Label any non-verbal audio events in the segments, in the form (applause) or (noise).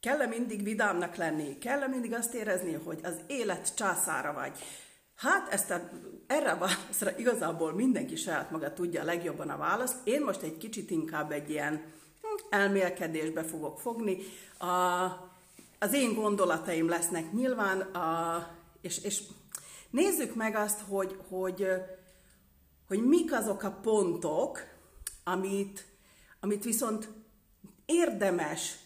kell-e mindig vidámnak lenni? Kell-e mindig azt érezni, hogy az élet császára vagy? Hát ezt a, erre a válaszra igazából mindenki saját maga tudja legjobban a választ. Én most egy kicsit inkább egy ilyen hm, elmélkedésbe fogok fogni. A, az én gondolataim lesznek nyilván, a, és, és nézzük meg azt, hogy, hogy, hogy mik azok a pontok, amit, amit viszont érdemes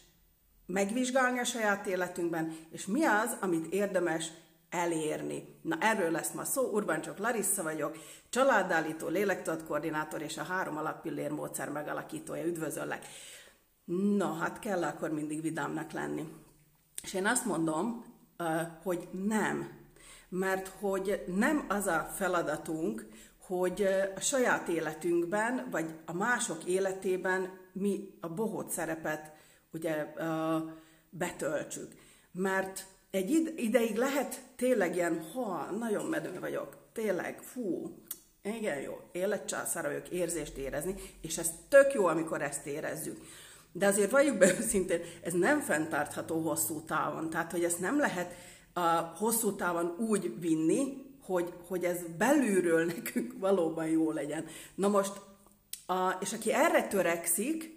megvizsgálni a saját életünkben, és mi az, amit érdemes elérni. Na erről lesz ma szó, Urbancsok Larissa vagyok, családállító, lélektudatkoordinátor és a három alappillér módszer megalakítója. Üdvözöllek! Na, hát kell akkor mindig vidámnak lenni. És én azt mondom, hogy nem. Mert hogy nem az a feladatunk, hogy a saját életünkben, vagy a mások életében mi a bohót szerepet ugye betöltsük. Mert egy ideig lehet tényleg ilyen, ha, nagyon medő vagyok, tényleg, fú, igen jó, életcsászára vagyok érzést érezni, és ez tök jó, amikor ezt érezzük. De azért valljuk be (laughs) őszintén, ez nem fenntartható hosszú távon. Tehát, hogy ezt nem lehet a hosszú távon úgy vinni, hogy, hogy ez belülről (laughs) nekünk valóban jó legyen. Na most, a, és aki erre törekszik,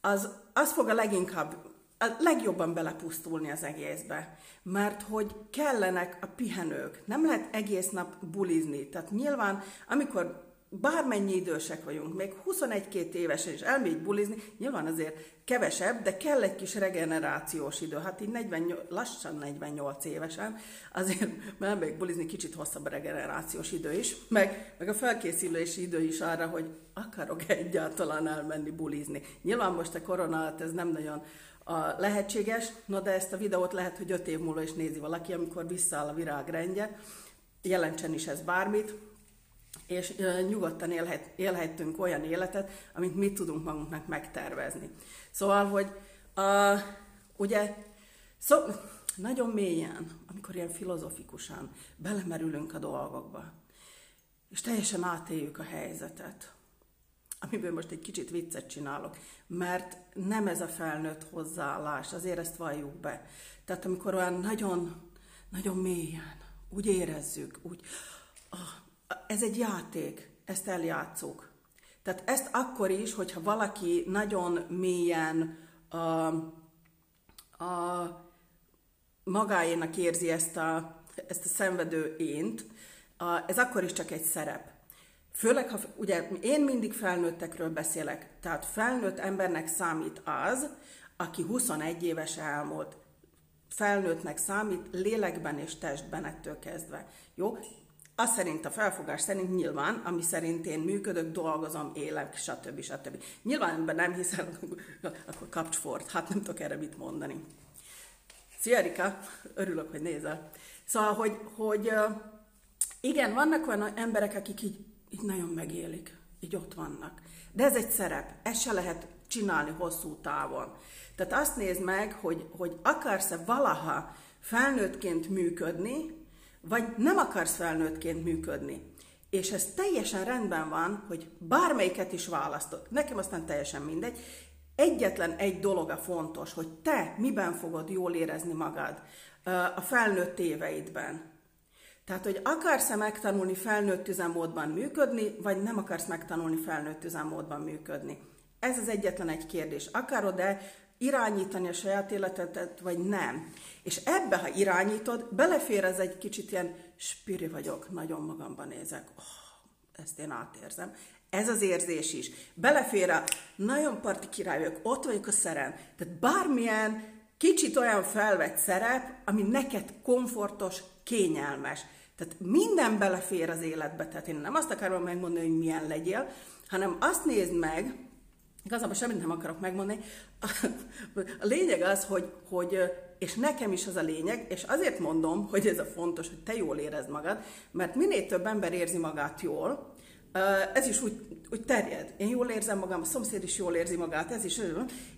az, az fog a leginkább, a legjobban belepusztulni az egészbe. Mert hogy kellenek a pihenők. Nem lehet egész nap bulizni. Tehát nyilván, amikor bármennyi idősek vagyunk, még 21-2 évesen is elmegy bulizni, nyilván azért kevesebb, de kell egy kis regenerációs idő. Hát így 40, lassan 48 évesen, azért (laughs) elmegyek bulizni, kicsit hosszabb a regenerációs idő is, meg, meg a felkészülési idő is arra, hogy akarok egyáltalán elmenni bulizni. Nyilván most a korona ez nem nagyon a lehetséges, no de ezt a videót lehet, hogy 5 év múlva is nézi valaki, amikor visszaáll a virágrendje, jelentsen is ez bármit, és nyugodtan élhet, élhetünk olyan életet, amit mi tudunk magunknak megtervezni. Szóval, hogy uh, ugye szó, nagyon mélyen, amikor ilyen filozofikusan belemerülünk a dolgokba, és teljesen átéljük a helyzetet, amiből most egy kicsit viccet csinálok, mert nem ez a felnőtt hozzáállás, azért ezt valljuk be. Tehát amikor olyan nagyon, nagyon mélyen, úgy érezzük, úgy, ah, ez egy játék, ezt eljátszuk. Tehát ezt akkor is, hogyha valaki nagyon mélyen a, a magáénak érzi ezt a, ezt a szenvedő ént, a, ez akkor is csak egy szerep. Főleg, ha ugye én mindig felnőttekről beszélek, tehát felnőtt embernek számít az, aki 21 éves elmúlt. Felnőttnek számít lélekben és testben ettől kezdve. Jó? Az szerint, a felfogás szerint nyilván, ami szerint én működök, dolgozom, élek, stb. stb. Nyilván ebben nem hiszel, (laughs) akkor kapcs fort. Hát nem tudok erre mit mondani. Szia Erika, örülök, hogy nézel. Szóval, hogy, hogy igen, vannak olyan emberek, akik így, így nagyon megélik, így ott vannak. De ez egy szerep, ezt se lehet csinálni hosszú távon. Tehát azt nézd meg, hogy, hogy akarsz-e valaha felnőttként működni, vagy nem akarsz felnőttként működni. És ez teljesen rendben van, hogy bármelyiket is választod. Nekem aztán teljesen mindegy. Egyetlen egy dolog a fontos, hogy te miben fogod jól érezni magad a felnőtt éveidben. Tehát, hogy akarsz-e megtanulni felnőtt üzemmódban működni, vagy nem akarsz megtanulni felnőtt üzemmódban működni. Ez az egyetlen egy kérdés. Akarod-e irányítani a saját életedet, vagy nem. És ebbe, ha irányítod, belefér ez egy kicsit ilyen spiri vagyok, nagyon magamban nézek, oh, ezt én átérzem. Ez az érzés is. Belefér a nagyon parti király vagyok, ott vagyok a szerem. Tehát bármilyen kicsit olyan felvett szerep, ami neked komfortos, kényelmes. Tehát minden belefér az életbe. Tehát én nem azt akarom megmondani, hogy milyen legyél, hanem azt nézd meg, Igazából semmit nem akarok megmondani. A lényeg az, hogy, hogy, és nekem is az a lényeg, és azért mondom, hogy ez a fontos, hogy te jól érezd magad, mert minél több ember érzi magát jól, ez is úgy, úgy terjed. Én jól érzem magam, a szomszéd is jól érzi magát, ez is,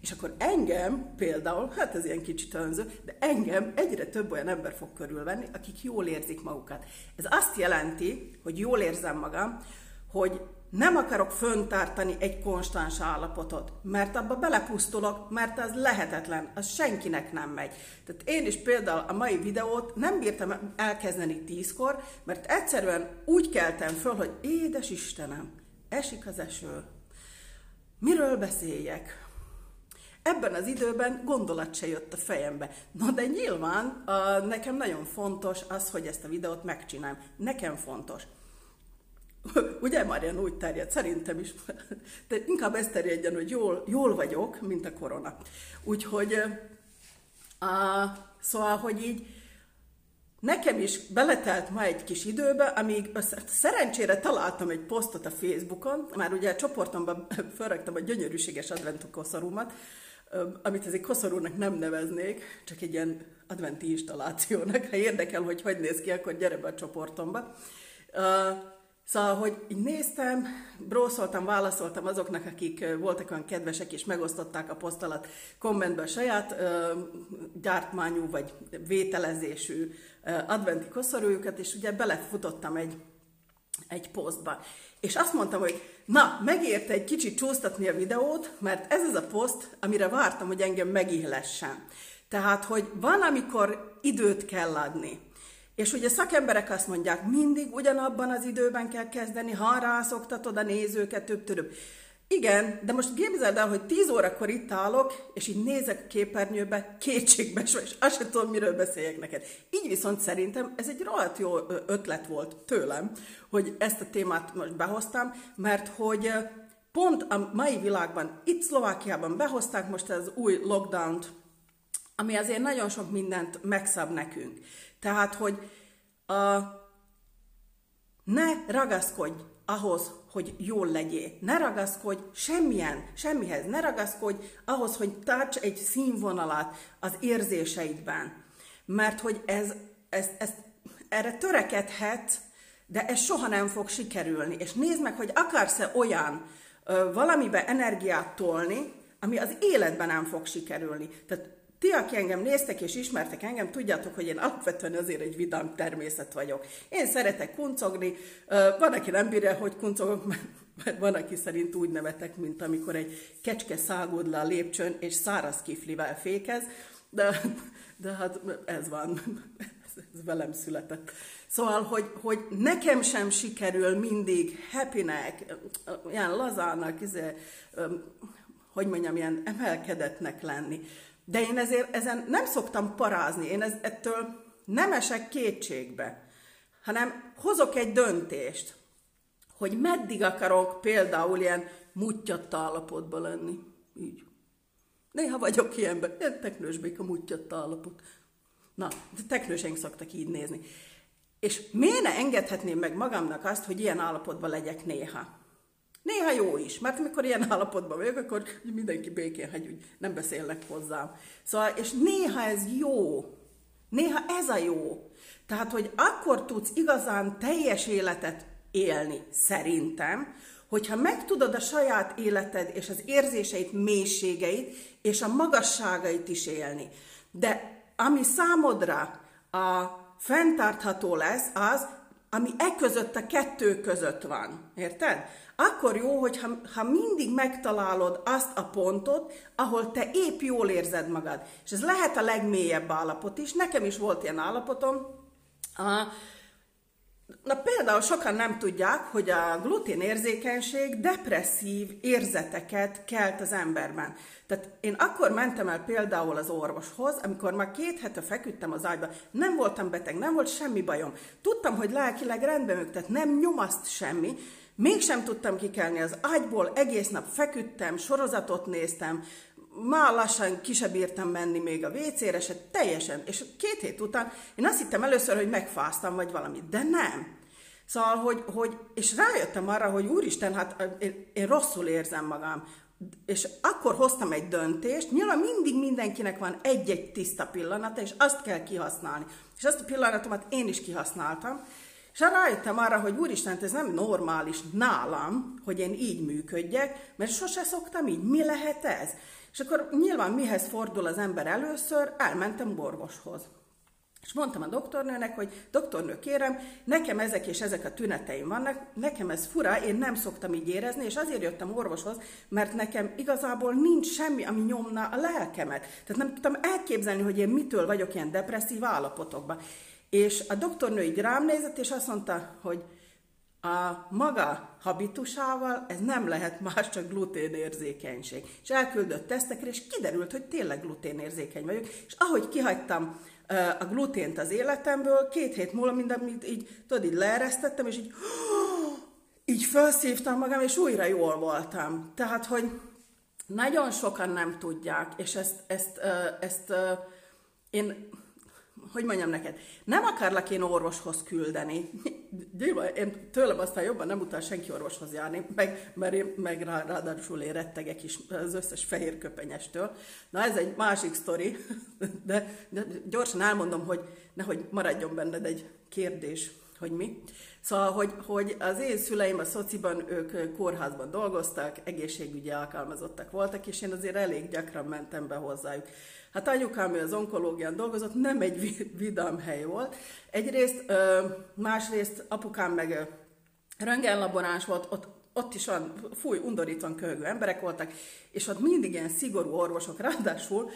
és akkor engem például, hát ez ilyen kicsit önző, de engem egyre több olyan ember fog körülvenni, akik jól érzik magukat. Ez azt jelenti, hogy jól érzem magam, hogy nem akarok föntartani egy konstans állapotot, mert abba belepusztulok, mert az lehetetlen, az senkinek nem megy. Tehát én is például a mai videót nem bírtam elkezdeni tízkor, mert egyszerűen úgy keltem föl, hogy édes Istenem, esik az eső. Miről beszéljek? Ebben az időben gondolat se jött a fejembe. Na de nyilván nekem nagyon fontos az, hogy ezt a videót megcsinálom. Nekem fontos. (laughs) Ugye Marian úgy terjed, szerintem is. (laughs) De inkább ez terjedjen, hogy jól, jól vagyok, mint a korona. Úgyhogy, a, szóval, hogy így nekem is beletelt ma egy kis időbe, amíg szerencsére találtam egy posztot a Facebookon, már ugye a csoportomban (laughs) felraktam a gyönyörűséges adventokosszorumat, amit ezért koszorúnak nem neveznék, csak egy ilyen adventi installációnak. Ha érdekel, hogy hogy néz ki, akkor gyere be a csoportomba. Szóval, hogy így néztem, brószoltam, válaszoltam azoknak, akik voltak olyan kedvesek és megosztották a poszt alatt kommentben a saját ö, gyártmányú vagy vételezésű ö, adventi koszorújukat, és ugye belefutottam egy, egy posztba. És azt mondtam, hogy na, megérte egy kicsit csúsztatni a videót, mert ez az a poszt, amire vártam, hogy engem megihlessen. Tehát, hogy van, amikor időt kell adni. És ugye szakemberek azt mondják, mindig ugyanabban az időben kell kezdeni, ha rászoktatod a nézőket, több több. Igen, de most képzeld el, hogy 10 órakor itt állok, és így nézek a képernyőbe, kétségbe, és azt sem tudom, miről beszéljek neked. Így viszont szerintem ez egy rohadt jó ötlet volt tőlem, hogy ezt a témát most behoztam, mert hogy pont a mai világban, itt Szlovákiában behozták most az új lockdown-t, ami azért nagyon sok mindent megszab nekünk. Tehát, hogy a, ne ragaszkodj ahhoz, hogy jól legyél. Ne ragaszkodj semmilyen, semmihez. Ne ragaszkodj ahhoz, hogy tarts egy színvonalat az érzéseidben. Mert hogy ez, ez, ez erre törekedhet, de ez soha nem fog sikerülni. És nézd meg, hogy akarsz-e olyan ö, valamibe energiát tolni, ami az életben nem fog sikerülni. Tehát ti, aki engem néztek és ismertek engem, tudjátok, hogy én alapvetően azért egy vidám természet vagyok. Én szeretek kuncogni, van, aki nem bírja, hogy kuncogok, mert van, aki szerint úgy nevetek, mint amikor egy kecske szágód le a lépcsőn, és száraz kiflivel fékez, de, de hát ez van, ez velem született. Szóval, hogy, hogy nekem sem sikerül mindig happynek, ilyen lazának, izé, hogy mondjam, ilyen emelkedetnek lenni. De én ezért ezen nem szoktam parázni, én ez, ettől nem esek kétségbe, hanem hozok egy döntést, hogy meddig akarok például ilyen mutyatta állapotban lenni. Így. Néha vagyok ilyenben, ilyen teknősbék a mutyatta állapot. Na, de teknőseink szoktak így nézni. És miért ne engedhetném meg magamnak azt, hogy ilyen állapotban legyek néha? Néha jó is, mert amikor ilyen állapotban vagyok, akkor mindenki békén hagy, hogy nem beszélnek hozzám. Szóval, és néha ez jó. Néha ez a jó. Tehát, hogy akkor tudsz igazán teljes életet élni, szerintem, hogyha megtudod a saját életed és az érzéseid mélységeit és a magasságait is élni. De ami számodra a fenntartható lesz, az, ami e között a kettő között van. Érted? akkor jó, hogyha ha mindig megtalálod azt a pontot, ahol te épp jól érzed magad. És ez lehet a legmélyebb állapot is. Nekem is volt ilyen állapotom. Na például sokan nem tudják, hogy a gluténérzékenység depresszív érzeteket kelt az emberben. Tehát én akkor mentem el például az orvoshoz, amikor már két hete feküdtem az ágyba, nem voltam beteg, nem volt semmi bajom. Tudtam, hogy lelkileg rendben vagyok, tehát nem nyomaszt semmi, Mégsem tudtam kikelni az ágyból, egész nap feküdtem, sorozatot néztem, már lassan ki sem bírtam menni még a WC-re, se teljesen. És két hét után én azt hittem először, hogy megfáztam, vagy valamit, de nem. Szóval, hogy, hogy és rájöttem arra, hogy úristen, hát én, én rosszul érzem magam. És akkor hoztam egy döntést, nyilván mindig mindenkinek van egy-egy tiszta pillanata, és azt kell kihasználni. És azt a pillanatomat én is kihasználtam, és rájöttem arra, hogy úristen, ez nem normális nálam, hogy én így működjek, mert sose szoktam így. Mi lehet ez? És akkor nyilván mihez fordul az ember először? Elmentem orvoshoz. És mondtam a doktornőnek, hogy doktornő kérem, nekem ezek és ezek a tüneteim vannak, nekem ez fura, én nem szoktam így érezni, és azért jöttem orvoshoz, mert nekem igazából nincs semmi, ami nyomna a lelkemet. Tehát nem tudtam elképzelni, hogy én mitől vagyok ilyen depresszív állapotokban. És a doktornő így rám nézett, és azt mondta, hogy a maga habitusával ez nem lehet más, csak gluténérzékenység. És elküldött tesztekre, és kiderült, hogy tényleg gluténérzékeny vagyok. És ahogy kihagytam a glutént az életemből, két hét múlva mindent így, tudod, így leeresztettem, és így, (gasps) így felszívtam magam, és újra jól voltam. Tehát, hogy nagyon sokan nem tudják, és ezt, ezt, ezt, ezt én hogy mondjam neked, nem akarlak én orvoshoz küldeni. (laughs) Gyilva, én tőlem aztán jobban nem utal senki orvoshoz járni, meg, mert én meg rá, ráadásul én rettegek is az összes fehér köpenyestől. Na ez egy másik sztori, (laughs) de, de gyorsan elmondom, hogy nehogy maradjon benned egy kérdés, hogy mi. Szóval, hogy, hogy az én szüleim a szociban, ők kórházban dolgoztak, egészségügyi alkalmazottak voltak, és én azért elég gyakran mentem be hozzájuk. Hát anyukám, ő az onkológián dolgozott, nem egy vidám hely volt. Egyrészt, másrészt apukám meg röntgenlaboráns volt, ott ott is olyan, fúj, undorítóan köhögő emberek voltak, és ott mindig ilyen szigorú orvosok, ráadásul,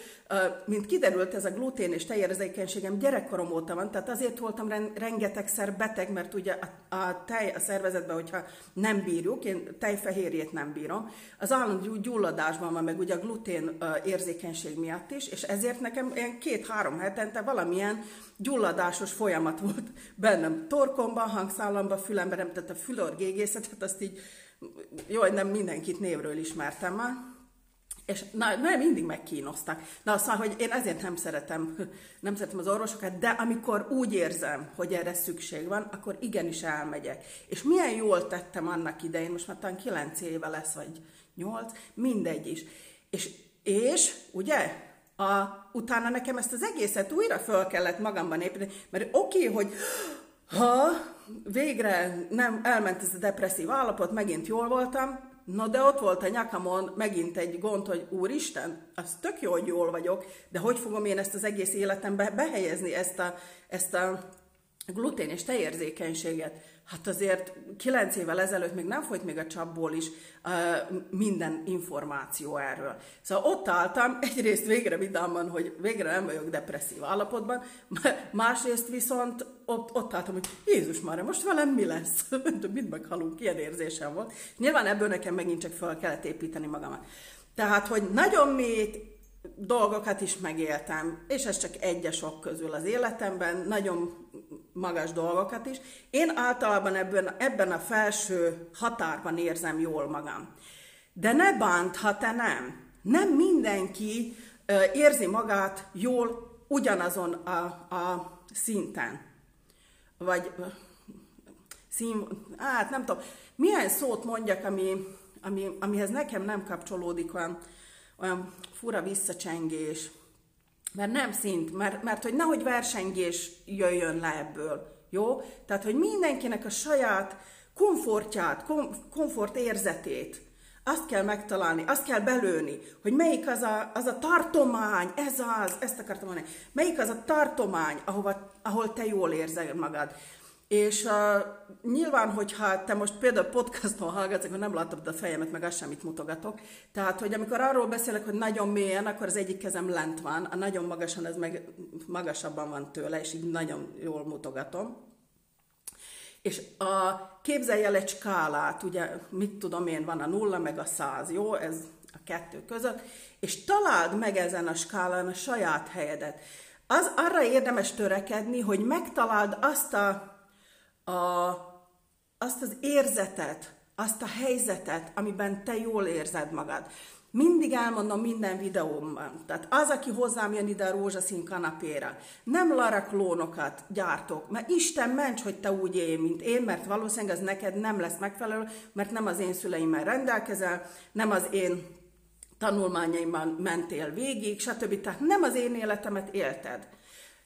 mint kiderült, ez a glutén és tejérzékenységem gyerekkorom óta van, tehát azért voltam rengetegszer beteg, mert ugye a, a tej a szervezetben, hogyha nem bírjuk, én tejfehérjét nem bírom, az állandó gyulladásban van meg ugye a glutén érzékenység miatt is, és ezért nekem ilyen két-három hetente valamilyen gyulladásos folyamat volt bennem. Torkomban, hangszállamban, fülemben, tehát a fülorgégészetet, azt így jó, hogy nem mindenkit névről ismertem már, és na, nem mindig megkínoztak. Na, szóval, hogy én ezért nem szeretem, nem szeretem az orvosokat, de amikor úgy érzem, hogy erre szükség van, akkor igenis elmegyek. És milyen jól tettem annak idején, most már talán 9 éve lesz, vagy 8, mindegy is. És, és ugye, a, utána nekem ezt az egészet újra föl kellett magamban építeni, mert oké, okay, hogy ha végre nem elment ez a depresszív állapot, megint jól voltam, na de ott volt a nyakamon megint egy gond, hogy úristen, az tök jó, hogy jól vagyok, de hogy fogom én ezt az egész életembe behelyezni, ezt a, ezt a glutén és tejérzékenységet? Hát azért kilenc évvel ezelőtt még nem folyt még a csapból is uh, minden információ erről. Szóval ott álltam, egyrészt végre vidámban, hogy végre nem vagyok depresszív állapotban, másrészt viszont ott, ott álltam, hogy Jézus már, most velem mi lesz? (laughs) Mind meghalunk, ilyen érzésem volt. Nyilván ebből nekem megint csak fel kellett építeni magamat. Tehát, hogy nagyon mély dolgokat is megéltem, és ez csak egyesok közül az életemben, nagyon magas dolgokat is. Én általában ebben, ebben a felső határban érzem jól magam. De ne bánt, ha te nem. Nem mindenki érzi magát jól ugyanazon a, a szinten. Vagy szín, hát nem tudom, milyen szót mondjak, ami, ami, amihez nekem nem kapcsolódik olyan, olyan fura visszacsengés, mert nem szint, mert, mert hogy nehogy versengés jöjjön le ebből, jó? Tehát, hogy mindenkinek a saját komfortját, kom, komfort érzetét, azt kell megtalálni, azt kell belőni, hogy melyik az a, az a tartomány, ez az, ezt akartam mondani, melyik az a tartomány, ahova, ahol te jól érzed magad. És uh, nyilván, hogyha te most például podcaston hallgatsz, akkor nem látod a fejemet, meg azt semmit mutogatok. Tehát, hogy amikor arról beszélek, hogy nagyon mélyen, akkor az egyik kezem lent van, a nagyon magasan ez meg magasabban van tőle, és így nagyon jól mutogatom. És a, képzelj el egy skálát, ugye, mit tudom én, van a nulla meg a száz, jó? Ez a kettő között, és találd meg ezen a skálán a saját helyedet. Az arra érdemes törekedni, hogy megtaláld azt a a, azt az érzetet, azt a helyzetet, amiben te jól érzed magad. Mindig elmondom minden videómban. Tehát az, aki hozzám jön ide a rózsaszín kanapéra, nem Lara klónokat gyártok, mert Isten ments, hogy te úgy élj, mint én, mert valószínűleg az neked nem lesz megfelelő, mert nem az én szüleimmel rendelkezel, nem az én tanulmányaimban mentél végig, stb. Tehát nem az én életemet élted.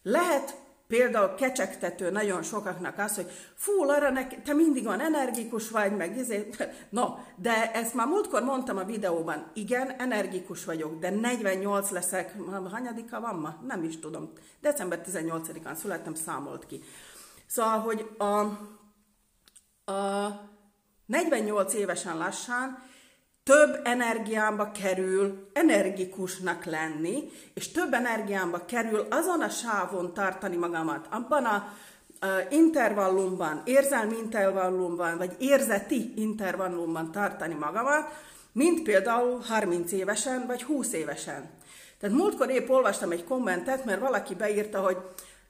Lehet például kecsegtető nagyon sokaknak az, hogy fú, arra nek, te mindig van energikus vagy, meg izé. (laughs) No, de ezt már múltkor mondtam a videóban, igen, energikus vagyok, de 48 leszek, hanyadika van ma? Nem is tudom. December 18-án születtem, számolt ki. Szóval, hogy a, a 48 évesen lassan több energiámba kerül energikusnak lenni, és több energiámba kerül azon a sávon tartani magamat, abban a intervallumban, érzelmi intervallumban, vagy érzeti intervallumban tartani magamat, mint például 30 évesen, vagy 20 évesen. Tehát múltkor épp olvastam egy kommentet, mert valaki beírta, hogy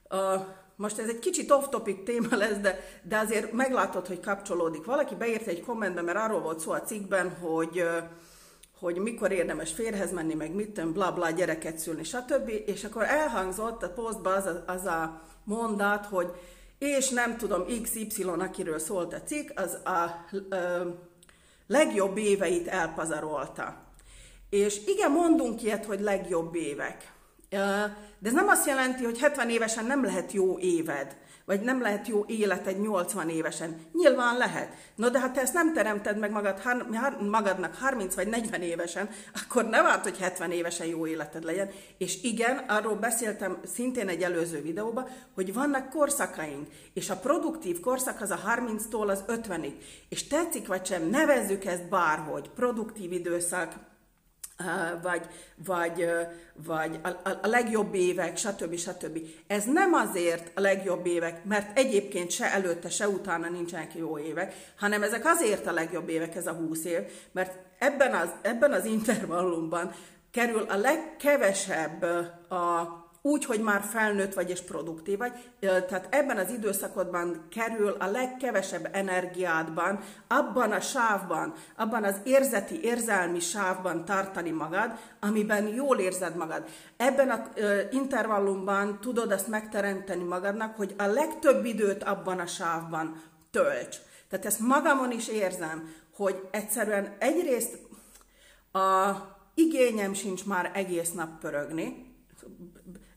uh, most ez egy kicsit off-topic téma lesz, de, de azért meglátod, hogy kapcsolódik. Valaki beírt egy kommentbe, mert arról volt szó a cikkben, hogy, hogy mikor érdemes férhez menni, meg mit tudom, bla bla, gyereket szülni, stb. És akkor elhangzott a posztban az a, az a mondat, hogy és nem tudom, XY, akiről szólt a cikk, az a, a legjobb éveit elpazarolta. És igen, mondunk ilyet, hogy legjobb évek. De ez nem azt jelenti, hogy 70 évesen nem lehet jó éved, vagy nem lehet jó életed 80 évesen. Nyilván lehet. No, de ha te ezt nem teremted meg magad, magadnak 30 vagy 40 évesen, akkor nem árt, hogy 70 évesen jó életed legyen. És igen, arról beszéltem szintén egy előző videóban, hogy vannak korszakaink, és a produktív korszak az a 30-tól az 50-ig. És tetszik vagy sem, nevezzük ezt bárhogy, produktív időszak, vagy, vagy, vagy a, a, legjobb évek, stb. stb. Ez nem azért a legjobb évek, mert egyébként se előtte, se utána nincsenek jó évek, hanem ezek azért a legjobb évek, ez a 20 év, mert ebben az, ebben az intervallumban kerül a legkevesebb a úgy, hogy már felnőtt vagy és produktív vagy, tehát ebben az időszakodban kerül a legkevesebb energiádban, abban a sávban, abban az érzeti, érzelmi sávban tartani magad, amiben jól érzed magad. Ebben az intervallumban tudod azt megteremteni magadnak, hogy a legtöbb időt abban a sávban tölts. Tehát ezt magamon is érzem, hogy egyszerűen egyrészt a igényem sincs már egész nap pörögni,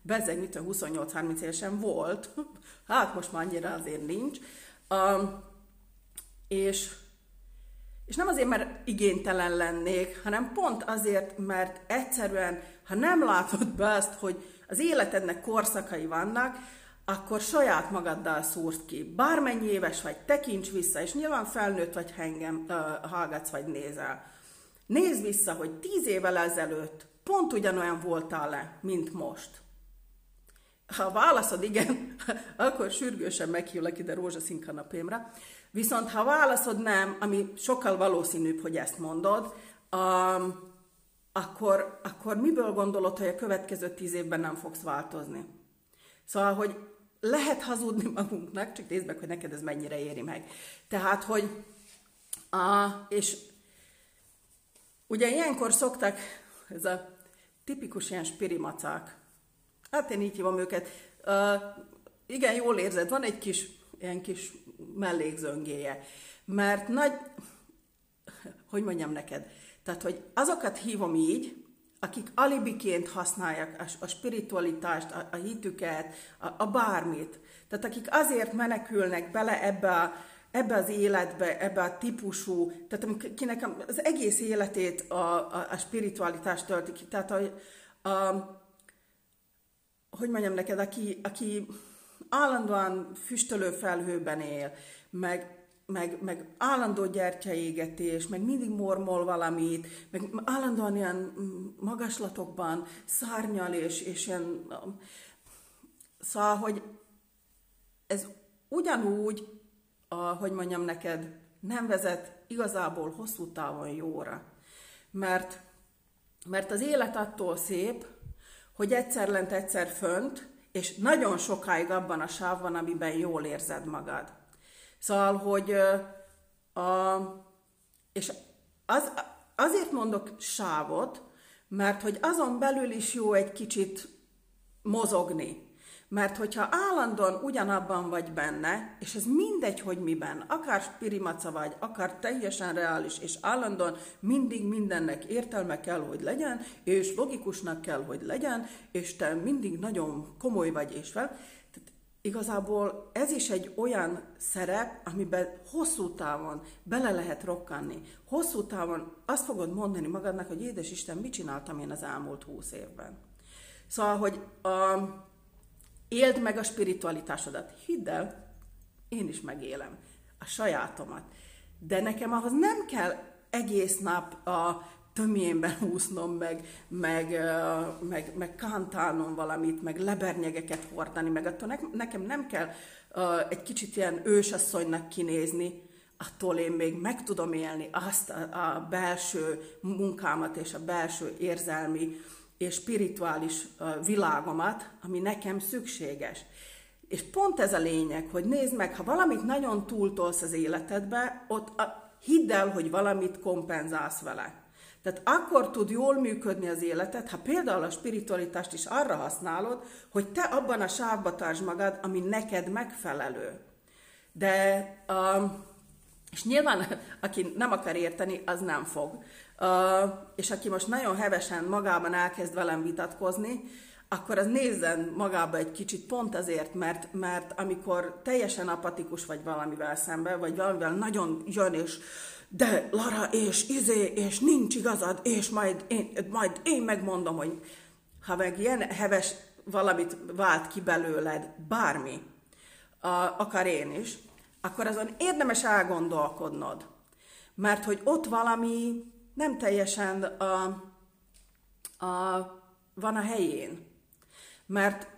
bezeg, mit 28-30 évesen volt, (laughs) hát most már annyira azért nincs, um, és, és nem azért, mert igénytelen lennék, hanem pont azért, mert egyszerűen, ha nem látod be azt, hogy az életednek korszakai vannak, akkor saját magaddal szúrsz ki. Bármennyi éves vagy, tekints vissza, és nyilván felnőtt vagy, ha engem uh, hallgatsz vagy nézel. Nézd vissza, hogy tíz évvel ezelőtt pont ugyanolyan voltál-e, mint most. Ha a válaszod igen, (laughs) akkor sürgősen meghívlak ide rózsaszín kanapémra. Viszont ha válaszod nem, ami sokkal valószínűbb, hogy ezt mondod, um, akkor, akkor miből gondolod, hogy a következő tíz évben nem fogsz változni? Szóval, hogy lehet hazudni (laughs) magunknak, csak nézd meg, hogy neked ez mennyire éri meg. Tehát, hogy a, és ugye ilyenkor szoktak, ez a tipikus ilyen spirimacák, Hát én így hívom őket. Uh, igen, jól érzed, van egy kis, ilyen kis mellékzöngéje. Mert nagy, hogy mondjam neked, tehát, hogy azokat hívom így, akik alibiként használják a, a spiritualitást, a, a hitüket, a, a bármit. Tehát akik azért menekülnek bele ebbe, a, ebbe az életbe, ebbe a típusú, tehát kinek az egész életét a, a, a spiritualitást tölti ki. Tehát a, a, hogy mondjam neked, aki, aki állandóan füstölő felhőben él, meg, meg, meg állandó gyertyaégetés, meg mindig mormol valamit, meg állandóan ilyen magaslatokban szárnyal, és, és ilyen... Szóval, hogy ez ugyanúgy, a, hogy mondjam neked, nem vezet igazából hosszú távon jóra. Mert, mert az élet attól szép, hogy egyszer lent, egyszer fönt, és nagyon sokáig abban a sávban, amiben jól érzed magad. Szóval, hogy a, és az, azért mondok sávot, mert hogy azon belül is jó egy kicsit mozogni. Mert hogyha állandóan ugyanabban vagy benne, és ez mindegy, hogy miben, akár spirimaca vagy, akár teljesen reális, és állandóan mindig mindennek értelme kell, hogy legyen, és logikusnak kell, hogy legyen, és te mindig nagyon komoly vagy és fel, tehát igazából ez is egy olyan szerep, amiben hosszú távon bele lehet rokkanni. Hosszú távon azt fogod mondani magadnak, hogy édes Isten, mit csináltam én az elmúlt húsz évben. Szóval, hogy a, éld meg a spiritualitásodat. Hidd el, én is megélem a sajátomat. De nekem ahhoz nem kell egész nap a tömjénben úsznom, meg, meg, meg, meg kantálnom valamit, meg lebernyegeket hordani, meg attól nekem nem kell egy kicsit ilyen ősasszonynak kinézni, attól én még meg tudom élni azt a, a belső munkámat és a belső érzelmi és spirituális világomat, ami nekem szükséges. És pont ez a lényeg, hogy nézd meg, ha valamit nagyon túltolsz az életedbe, ott a, hidd el, hogy valamit kompenzálsz vele. Tehát akkor tud jól működni az életed, ha például a spiritualitást is arra használod, hogy te abban a sávba tartsd magad, ami neked megfelelő. De, uh, és nyilván, aki nem akar érteni, az nem fog. És aki most nagyon hevesen magában elkezd velem vitatkozni, akkor az nézzen magába egy kicsit pont azért, mert, mert amikor teljesen apatikus vagy valamivel szemben, vagy valamivel nagyon jön, és de Lara, és izé, és nincs igazad, és majd én, majd én megmondom, hogy ha meg ilyen heves valamit vált ki belőled, bármi, a, akar én is, akkor azon érdemes elgondolkodnod. Mert hogy ott valami nem teljesen a, a, van a helyén. Mert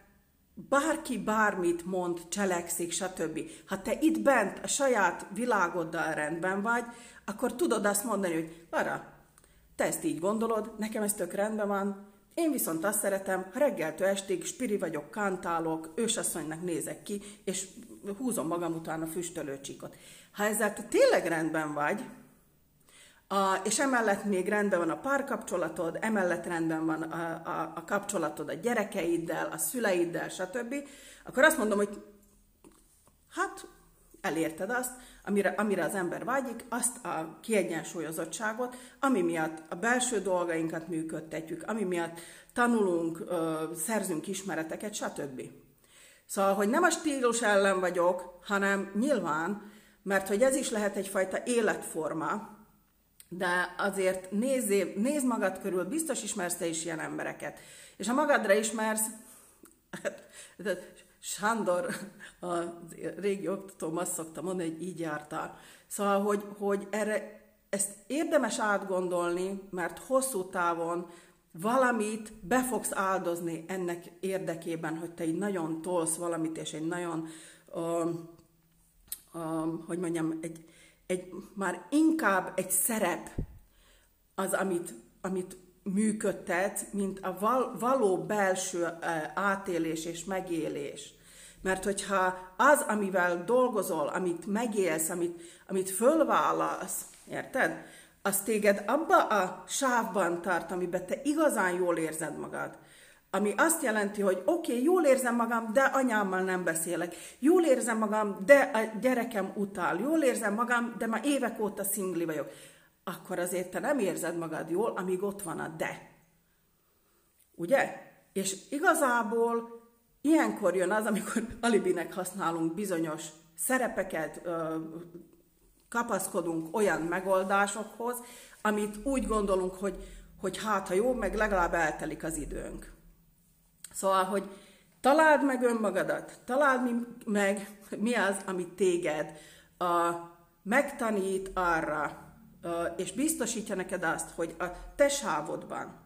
bárki bármit mond, cselekszik, stb. Ha te itt bent a saját világoddal rendben vagy, akkor tudod azt mondani, hogy Lara, te ezt így gondolod, nekem ez tök rendben van, én viszont azt szeretem, ha reggeltől estig spiri vagyok, kantálok, ősasszonynak nézek ki, és húzom magam után a füstölőcsíkot. Ha ezzel te tényleg rendben vagy, a, és emellett még rendben van a párkapcsolatod, emellett rendben van a, a, a kapcsolatod a gyerekeiddel, a szüleiddel, stb., akkor azt mondom, hogy hát elérted azt, amire, amire az ember vágyik, azt a kiegyensúlyozottságot, ami miatt a belső dolgainkat működtetjük, ami miatt tanulunk, ö, szerzünk ismereteket, stb. Szóval, hogy nem a stílus ellen vagyok, hanem nyilván, mert hogy ez is lehet egyfajta életforma, de azért nézzé, nézd magad körül, biztos ismersz te is ilyen embereket. És ha magadra ismersz, Sándor, a régi oktatóm azt szokta mondani, hogy így jártál. Szóval, hogy, hogy erre, ezt érdemes átgondolni, mert hosszú távon valamit be fogsz áldozni ennek érdekében, hogy te egy nagyon tolsz valamit, és egy nagyon, um, um, hogy mondjam, egy, egy, már inkább egy szerep az, amit, amit működtet, mint a val, való belső átélés és megélés. Mert hogyha az, amivel dolgozol, amit megélsz, amit, amit fölvállalsz, érted? Az téged abba a sávban tart, amiben te igazán jól érzed magad. Ami azt jelenti, hogy oké, okay, jól érzem magam, de anyámmal nem beszélek. Jól érzem magam, de a gyerekem utál. Jól érzem magam, de már évek óta szingli vagyok akkor azért te nem érzed magad jól, amíg ott van a de. Ugye? És igazából ilyenkor jön az, amikor alibinek használunk bizonyos szerepeket, kapaszkodunk olyan megoldásokhoz, amit úgy gondolunk, hogy, hogy hát, ha jó, meg legalább eltelik az időnk. Szóval, hogy találd meg önmagadat, találd meg, mi az, amit téged a, megtanít arra, és biztosítja neked azt, hogy a te sávodban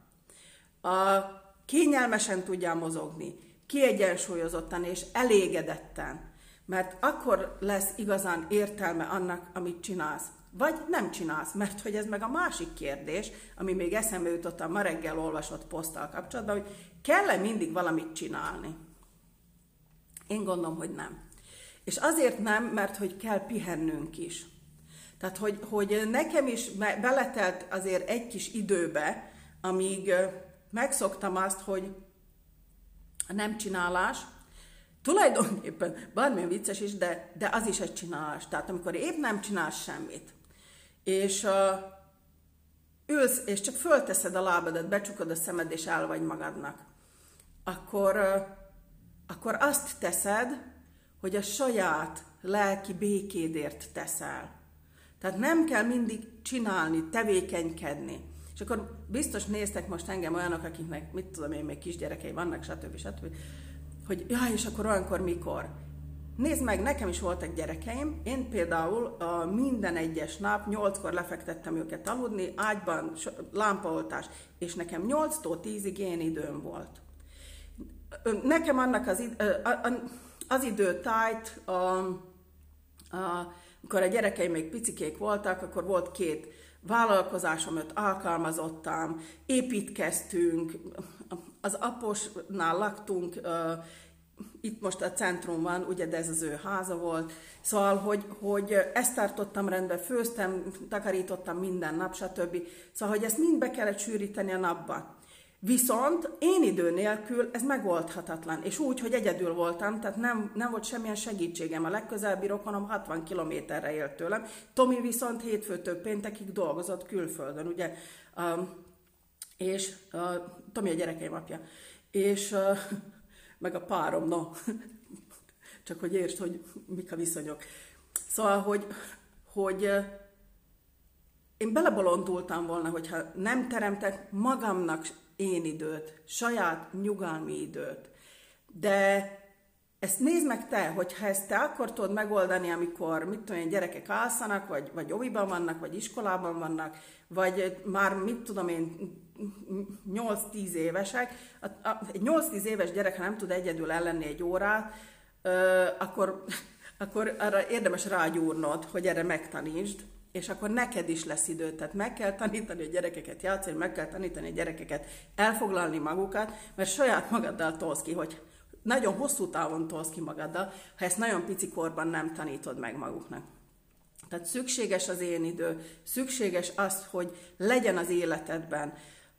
a kényelmesen tudjál mozogni, kiegyensúlyozottan és elégedetten, mert akkor lesz igazán értelme annak, amit csinálsz. Vagy nem csinálsz, mert hogy ez meg a másik kérdés, ami még eszembe jutott a ma reggel olvasott poszttal kapcsolatban, hogy kell-e mindig valamit csinálni? Én gondolom, hogy nem. És azért nem, mert hogy kell pihennünk is. Tehát, hogy, hogy nekem is beletelt azért egy kis időbe, amíg megszoktam azt, hogy a nem csinálás, tulajdonképpen bármilyen vicces is, de, de az is egy csinálás. Tehát amikor épp nem csinálsz semmit, és uh, ülsz, és csak fölteszed a lábadat, becsukod a szemed, és el vagy magadnak, akkor, akkor azt teszed, hogy a saját lelki békédért teszel. Tehát nem kell mindig csinálni, tevékenykedni. És akkor biztos néztek most engem olyanok, akiknek, mit tudom én, még kisgyerekei vannak, stb. stb. Hogy jaj, és akkor olyankor mikor? Nézd meg, nekem is voltak gyerekeim, én például minden egyes nap nyolckor lefektettem őket aludni, ágyban lámpaoltás, és nekem 8-tól 10-ig én időm volt. Nekem annak az, id- az idő tájt, a, a, amikor a gyerekeim még picikék voltak, akkor volt két vállalkozásom, öt alkalmazottam, építkeztünk, az aposnál laktunk, itt most a centrum van, ugye, de ez az ő háza volt. Szóval, hogy, hogy ezt tartottam rendbe, főztem, takarítottam minden nap, stb. Szóval, hogy ezt mind be kellett sűríteni a napba. Viszont én idő nélkül ez megoldhatatlan, és úgy, hogy egyedül voltam, tehát nem, nem volt semmilyen segítségem. A legközelebbi rokonom 60 kilométerre élt tőlem, Tomi viszont hétfőtől péntekig dolgozott külföldön, ugye, um, és uh, Tomi a gyerekeim apja, és uh, meg a párom, no, csak hogy értsd, hogy mik a viszonyok. Szóval, hogy, hogy uh, én belebolondultam volna, hogyha nem teremtek magamnak én időt, saját nyugalmi időt. De ezt nézd meg te, hogyha ezt te akkor tudod megoldani, amikor, mit tudom én, gyerekek alszanak, vagy, vagy oviban vannak, vagy iskolában vannak, vagy már, mit tudom én, 8-10 évesek, egy 8-10 éves gyerek, ha nem tud egyedül ellenni egy órát, akkor, (laughs) akkor arra érdemes rágyúrnod, hogy erre megtanítsd, és akkor neked is lesz idő. Tehát meg kell tanítani a gyerekeket játszani, meg kell tanítani a gyerekeket elfoglalni magukat, mert saját magaddal tolsz ki, hogy nagyon hosszú távon tolsz ki magaddal, ha ezt nagyon pici korban nem tanítod meg maguknak. Tehát szükséges az én idő, szükséges az, hogy legyen az életedben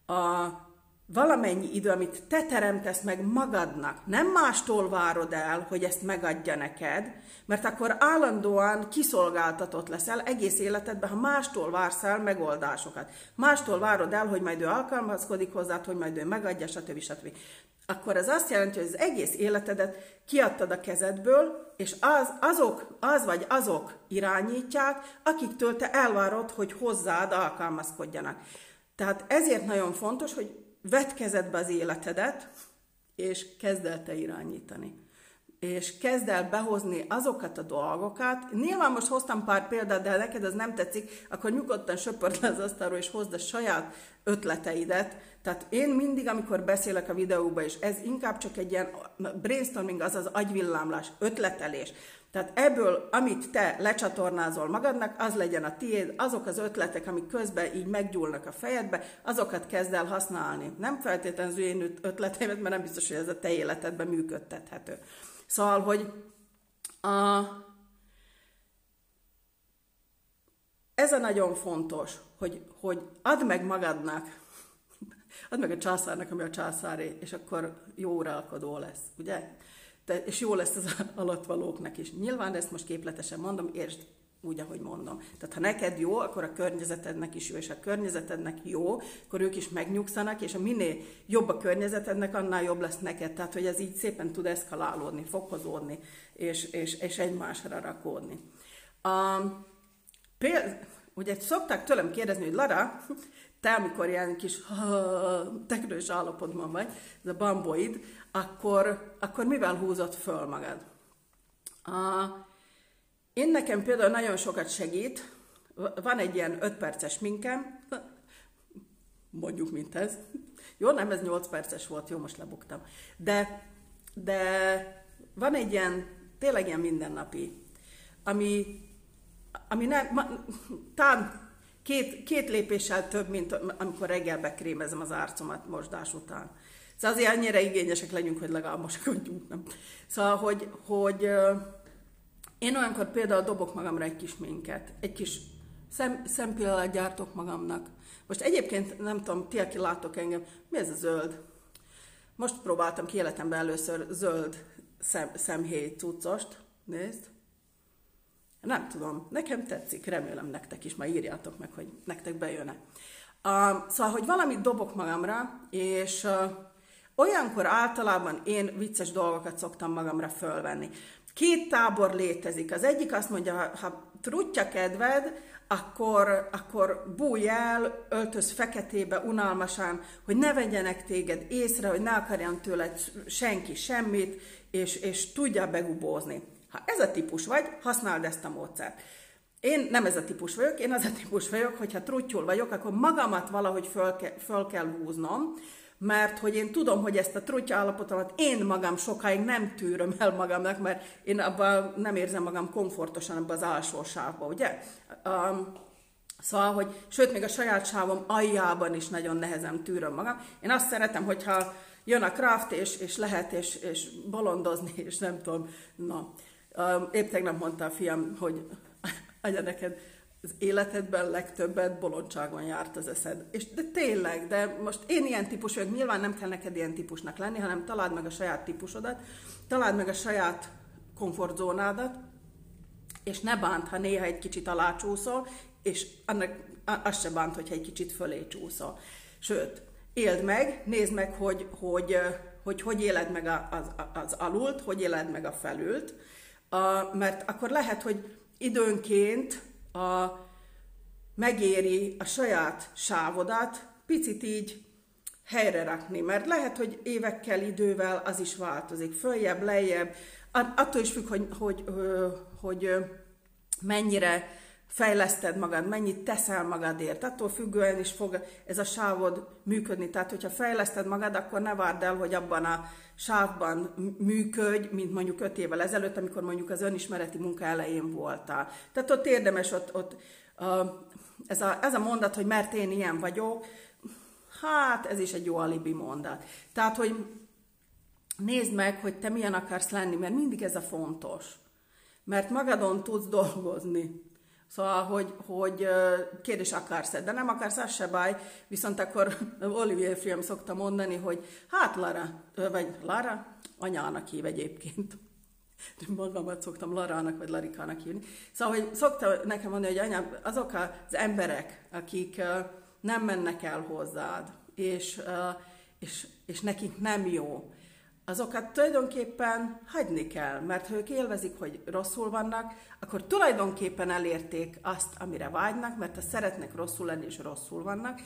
a valamennyi idő, amit te teremtesz meg magadnak, nem mástól várod el, hogy ezt megadja neked, mert akkor állandóan kiszolgáltatott leszel egész életedben, ha mástól vársz el megoldásokat. Mástól várod el, hogy majd ő alkalmazkodik hozzád, hogy majd ő megadja, stb. stb. Akkor ez azt jelenti, hogy az egész életedet kiadtad a kezedből, és az, azok, az vagy azok irányítják, akiktől te elvárod, hogy hozzád alkalmazkodjanak. Tehát ezért nagyon fontos, hogy vedd kezedbe az életedet, és kezd el te irányítani. És kezd el behozni azokat a dolgokat. Nyilván most hoztam pár példát, de ha neked ez nem tetszik, akkor nyugodtan söpörd le az asztalról, és hozd a saját ötleteidet. Tehát én mindig, amikor beszélek a videóba, és ez inkább csak egy ilyen brainstorming, azaz agyvillámlás, ötletelés. Tehát ebből, amit te lecsatornázol magadnak, az legyen a tiéd, azok az ötletek, amik közben így meggyúlnak a fejedbe, azokat kezd el használni. Nem feltétlenül az én ötleteimet, mert nem biztos, hogy ez a te életedben működtethető. Szóval, hogy a, ez a nagyon fontos, hogy, hogy add meg magadnak, (laughs) add meg a császárnak, ami a császáré, és akkor jó uralkodó lesz, ugye? de, és jó lesz az (laughs) alattvalóknak is. Nyilván ezt most képletesen mondom, értsd úgy, ahogy mondom. Tehát ha neked jó, akkor a környezetednek is jó, és a környezetednek jó, akkor ők is megnyugszanak, és a minél jobb a környezetednek, annál jobb lesz neked. Tehát, hogy ez így szépen tud eszkalálódni, fokozódni, és, és, és egymásra rakódni. Um, például, ugye szokták tőlem kérdezni, hogy Lara, te amikor ilyen kis (laughs) teknős állapotban vagy, ez a bamboid, akkor, akkor mivel húzott föl magad? A, én nekem például nagyon sokat segít, van egy ilyen 5 perces minkem, mondjuk, mint ez. Jó, nem, ez 8 perces volt, jó, most lebuktam. De, de van egy ilyen, tényleg ilyen mindennapi, ami, ami nem, ma, talán két, két lépéssel több, mint amikor reggel bekrémezem az arcomat mosdás után. Szóval azért annyira igényesek legyünk, hogy legalább moskodjunk, nem? Szóval, hogy, hogy én olyankor például dobok magamra egy kis minket, egy kis szem, szempillanat gyártok magamnak. Most egyébként nem tudom, ti, aki látok engem, mi ez a zöld? Most próbáltam ki életemben először zöld szem, szemhéj cuccost. Nézd. Nem tudom, nekem tetszik, remélem nektek is, majd írjátok meg, hogy nektek bejön-e. Uh, szóval, hogy valamit dobok magamra, és uh, olyankor általában én vicces dolgokat szoktam magamra fölvenni. Két tábor létezik. Az egyik azt mondja, ha, trutya kedved, akkor, akkor bújj el, öltöz feketébe unalmasan, hogy ne vegyenek téged észre, hogy ne akarjan tőled senki semmit, és, és tudja begubózni. Ha ez a típus vagy, használd ezt a módszert. Én nem ez a típus vagyok, én az a típus vagyok, hogyha truttyul vagyok, akkor magamat valahogy föl, ke, föl kell húznom, mert hogy én tudom, hogy ezt a trutya állapotomat én magam sokáig nem tűröm el magamnak, mert én abban nem érzem magam komfortosan abban az alsó sávban, ugye? Um, szóval, hogy sőt, még a saját sávom aljában is nagyon nehezen tűröm magam. Én azt szeretem, hogyha jön a craft, és, és lehet, és, és bolondozni, és nem tudom, na. Épp tegnap mondta a fiam, hogy (laughs) anya neked az életedben legtöbbet bolondságon járt az eszed. És de tényleg, de most én ilyen típus vagyok, nyilván nem kell neked ilyen típusnak lenni, hanem találd meg a saját típusodat, találd meg a saját komfortzónádat, és ne bánt, ha néha egy kicsit alácsúszol, és annak, az se bánt, hogyha egy kicsit fölé csúszol. Sőt, éld meg, nézd meg, hogy hogy, hogy, hogy éled meg az, az alult, hogy éled meg a felült, mert akkor lehet, hogy időnként a, megéri a saját sávodat picit így helyre rakni, mert lehet, hogy évekkel, idővel az is változik, följebb, lejjebb, attól is függ, hogy, hogy, hogy, hogy mennyire fejleszted magad, mennyit teszel magadért, attól függően is fog ez a sávod működni. Tehát, hogyha fejleszted magad, akkor ne várd el, hogy abban a sávban működj, mint mondjuk öt évvel ezelőtt, amikor mondjuk az önismereti munka elején voltál. Tehát ott érdemes, ott, ott ez, a, ez a mondat, hogy mert én ilyen vagyok, hát ez is egy jó alibi mondat. Tehát, hogy nézd meg, hogy te milyen akarsz lenni, mert mindig ez a fontos. Mert magadon tudsz dolgozni. Szóval, hogy, hogy kérdés akarsz de nem akarsz, az se baj, viszont akkor (laughs) Olivier film szokta mondani, hogy hát Lara, vagy Lara, anyának hív egyébként. (laughs) Magamat szoktam Larának vagy Larikának hívni. Szóval, hogy szokta nekem mondani, hogy anya, azok az emberek, akik nem mennek el hozzád, és, és, és nekik nem jó, azokat tulajdonképpen hagyni kell, mert ha ők élvezik, hogy rosszul vannak, akkor tulajdonképpen elérték azt, amire vágynak, mert ha szeretnek rosszul lenni, és rosszul vannak,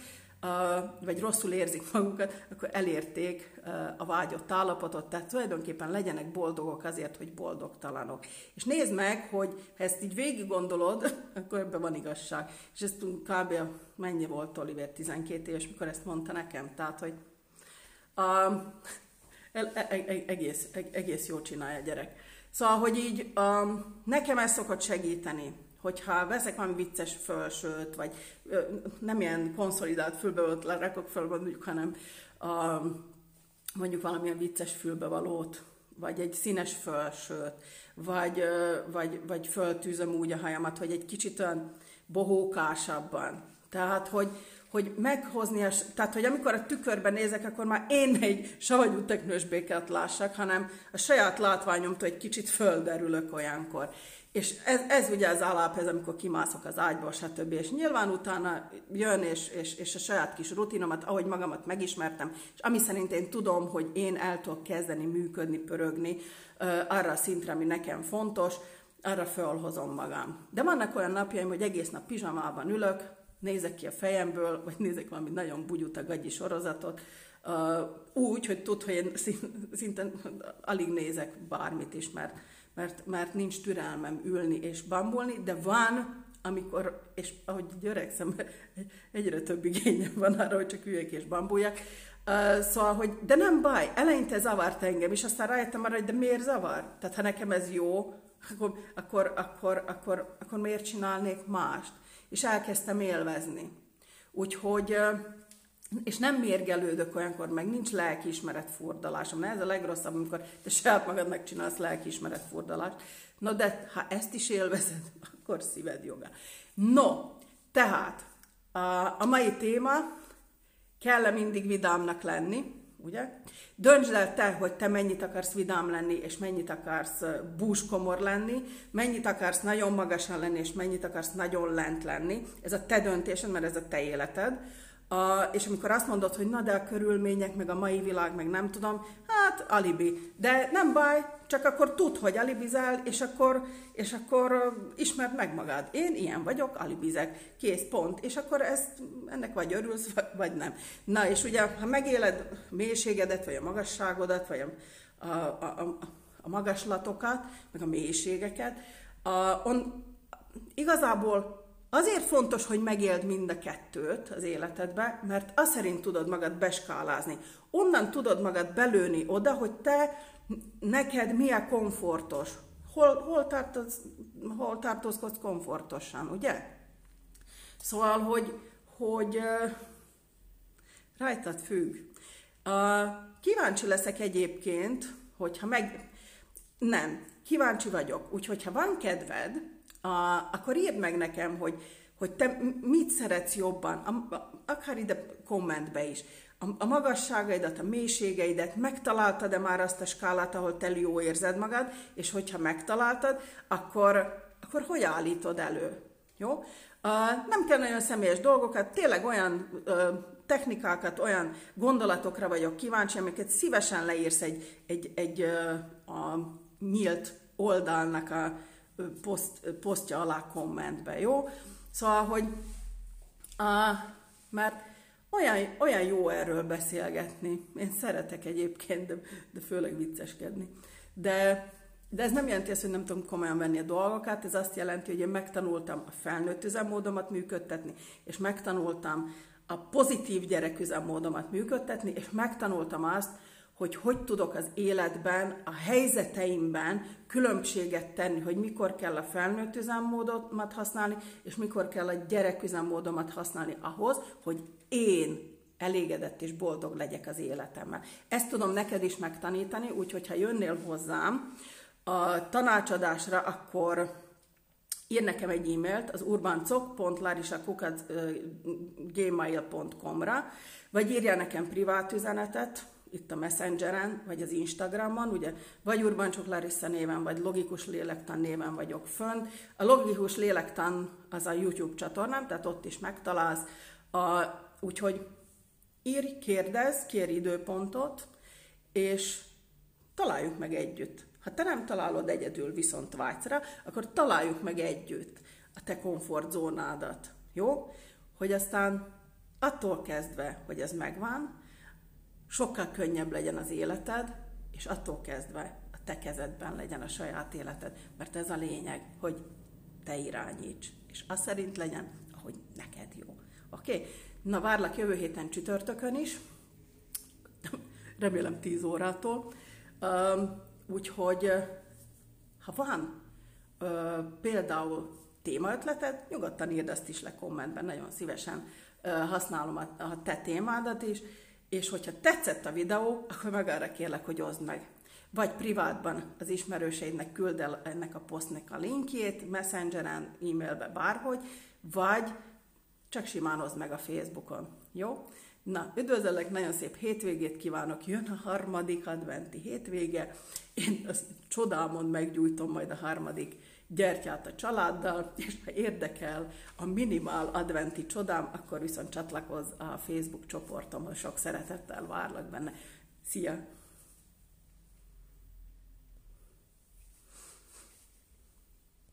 vagy rosszul érzik magukat, akkor elérték a vágyott állapotot, tehát tulajdonképpen legyenek boldogok azért, hogy boldogtalanok. És nézd meg, hogy ha ezt így végig gondolod, (laughs) akkor ebben van igazság. És ezt kb. mennyi volt Oliver, 12 éves, mikor ezt mondta nekem, tehát, hogy e, egész, egész jól csinálja a gyerek. Szóval, hogy így um, nekem ez szokott segíteni, hogyha veszek valami vicces fölsőt, vagy ö, nem ilyen konszolidált fülbevalót lerakok föl, mondjuk, hanem um, mondjuk valamilyen vicces fülbevalót, vagy egy színes fölsőt, vagy, ö, vagy, vagy föltűzöm úgy a hajamat, hogy egy kicsit olyan bohókásabban. Tehát, hogy, hogy meghozni, a, tehát hogy amikor a tükörben nézek, akkor már én egy savanyú teknősbéket lássak, hanem a saját látványomtól egy kicsit földerülök olyankor. És ez, ez ugye az alap, ez amikor kimászok az ágyba, stb. És nyilván utána jön, és, és, és a saját kis rutinomat, ahogy magamat megismertem, és ami szerint én tudom, hogy én el tudok kezdeni működni, pörögni arra a szintre, ami nekem fontos, arra fölhozom magam. De vannak olyan napjaim, hogy egész nap pizsamában ülök, nézek ki a fejemből, vagy nézek valami nagyon bugyuta gagyi sorozatot, uh, úgy, hogy tud, hogy én szinte alig nézek bármit is, mert, mert, mert nincs türelmem ülni és bambulni, de van, amikor, és ahogy öregszem, (laughs) egyre több igényem van arra, hogy csak üljek és bambuljak, Uh, szóval, hogy de nem baj, eleinte zavart engem, és aztán rájöttem arra, hogy de miért zavar? Tehát ha nekem ez jó, akkor, akkor, akkor, akkor, akkor miért csinálnék mást? És elkezdtem élvezni. Úgyhogy, és nem mérgelődök olyankor, meg nincs lelkiismeret furdalásom. Na ez a legrosszabb, amikor te saját magadnak csinálsz lelkiismeret furdalást. No, de ha ezt is élvezed, (laughs) akkor szíved joga. No, tehát a, mai téma, kell-e mindig vidámnak lenni? Ugye? Döntsd el te, hogy te mennyit akarsz vidám lenni, és mennyit akarsz búskomor lenni, mennyit akarsz nagyon magasan lenni, és mennyit akarsz nagyon lent lenni. Ez a te döntésed, mert ez a te életed. A, és amikor azt mondod, hogy na de a körülmények, meg a mai világ, meg nem tudom, hát alibi. De nem baj, csak akkor tudd, hogy alibizál, és akkor, és akkor ismerd meg magad. Én ilyen vagyok, alibizek, kész, pont. És akkor ezt, ennek vagy örülsz, vagy nem. Na, és ugye, ha megéled a mélységedet, vagy a magasságodat, vagy a, a, a, a magaslatokat, meg a mélységeket, a, on, igazából Azért fontos, hogy megéld mind a kettőt az életedbe, mert azt szerint tudod magad beskálázni. Onnan tudod magad belőni oda, hogy te, neked milyen komfortos. Hol, hol, tartoz, hol tartózkodsz komfortosan, ugye? Szóval, hogy, hogy rajtad függ. Kíváncsi leszek egyébként, hogyha meg... Nem, kíváncsi vagyok. Úgyhogy, ha van kedved, a, akkor írd meg nekem, hogy, hogy te mit szeretsz jobban, a, akár ide kommentbe is. A, magasságaidat, a mélységeidet, megtaláltad-e már azt a skálát, ahol te jó érzed magad, és hogyha megtaláltad, akkor, akkor hogy állítod elő? Jó? Uh, nem kell nagyon személyes dolgokat, tényleg olyan uh, technikákat, olyan gondolatokra vagyok kíváncsi, amiket szívesen leírsz egy, egy, egy uh, a nyílt oldalnak a, poszt, posztja alá kommentbe, jó? Szóval, hogy a, mert olyan, olyan jó erről beszélgetni. Én szeretek egyébként, de, de főleg vicceskedni. De, de ez nem jelenti azt, hogy nem tudom komolyan venni a dolgokat, ez azt jelenti, hogy én megtanultam a felnőtt üzemmódomat működtetni, és megtanultam a pozitív gyereküzemmódomat működtetni, és megtanultam azt, hogy hogy tudok az életben, a helyzeteimben különbséget tenni, hogy mikor kell a felnőtt üzemmódomat használni, és mikor kell a gyerek üzemmódomat használni ahhoz, hogy én elégedett és boldog legyek az életemmel. Ezt tudom neked is megtanítani, úgyhogy ha jönnél hozzám a tanácsadásra, akkor ír nekem egy e-mailt az urbancok.larisakukacgmail.com-ra, vagy írja nekem privát üzenetet, itt a Messengeren, vagy az Instagramon, ugye vagy Urban Larissa néven, vagy Logikus Lélektan néven vagyok fönn. A Logikus Lélektan az a YouTube csatornám, tehát ott is megtalálsz. A, úgyhogy írj, kérdezz, kér időpontot, és találjuk meg együtt. Ha te nem találod egyedül, viszont vágysz akkor találjuk meg együtt a te komfortzónádat. Jó? Hogy aztán attól kezdve, hogy ez megvan, sokkal könnyebb legyen az életed, és attól kezdve a te kezedben legyen a saját életed. Mert ez a lényeg, hogy te irányíts, és az szerint legyen, ahogy neked jó. Oké? Okay? Na, várlak jövő héten csütörtökön is, remélem 10 órától. Úgyhogy, ha van például témaötleted, nyugodtan írd azt is le kommentben, nagyon szívesen használom a te témádat is, és hogyha tetszett a videó, akkor meg arra kérlek, hogy oszd meg. Vagy privátban az ismerőseidnek küld el ennek a posztnak a linkjét, messengeren, e-mailbe, bárhogy, vagy csak simán oszd meg a Facebookon. Jó? Na, üdvözöllek, nagyon szép hétvégét kívánok, jön a harmadik adventi hétvége, én azt csodámon meggyújtom majd a harmadik gyertyát a családdal, és ha érdekel a minimál adventi csodám, akkor viszont csatlakozz a Facebook csoportomhoz, sok szeretettel várlak benne. Szia!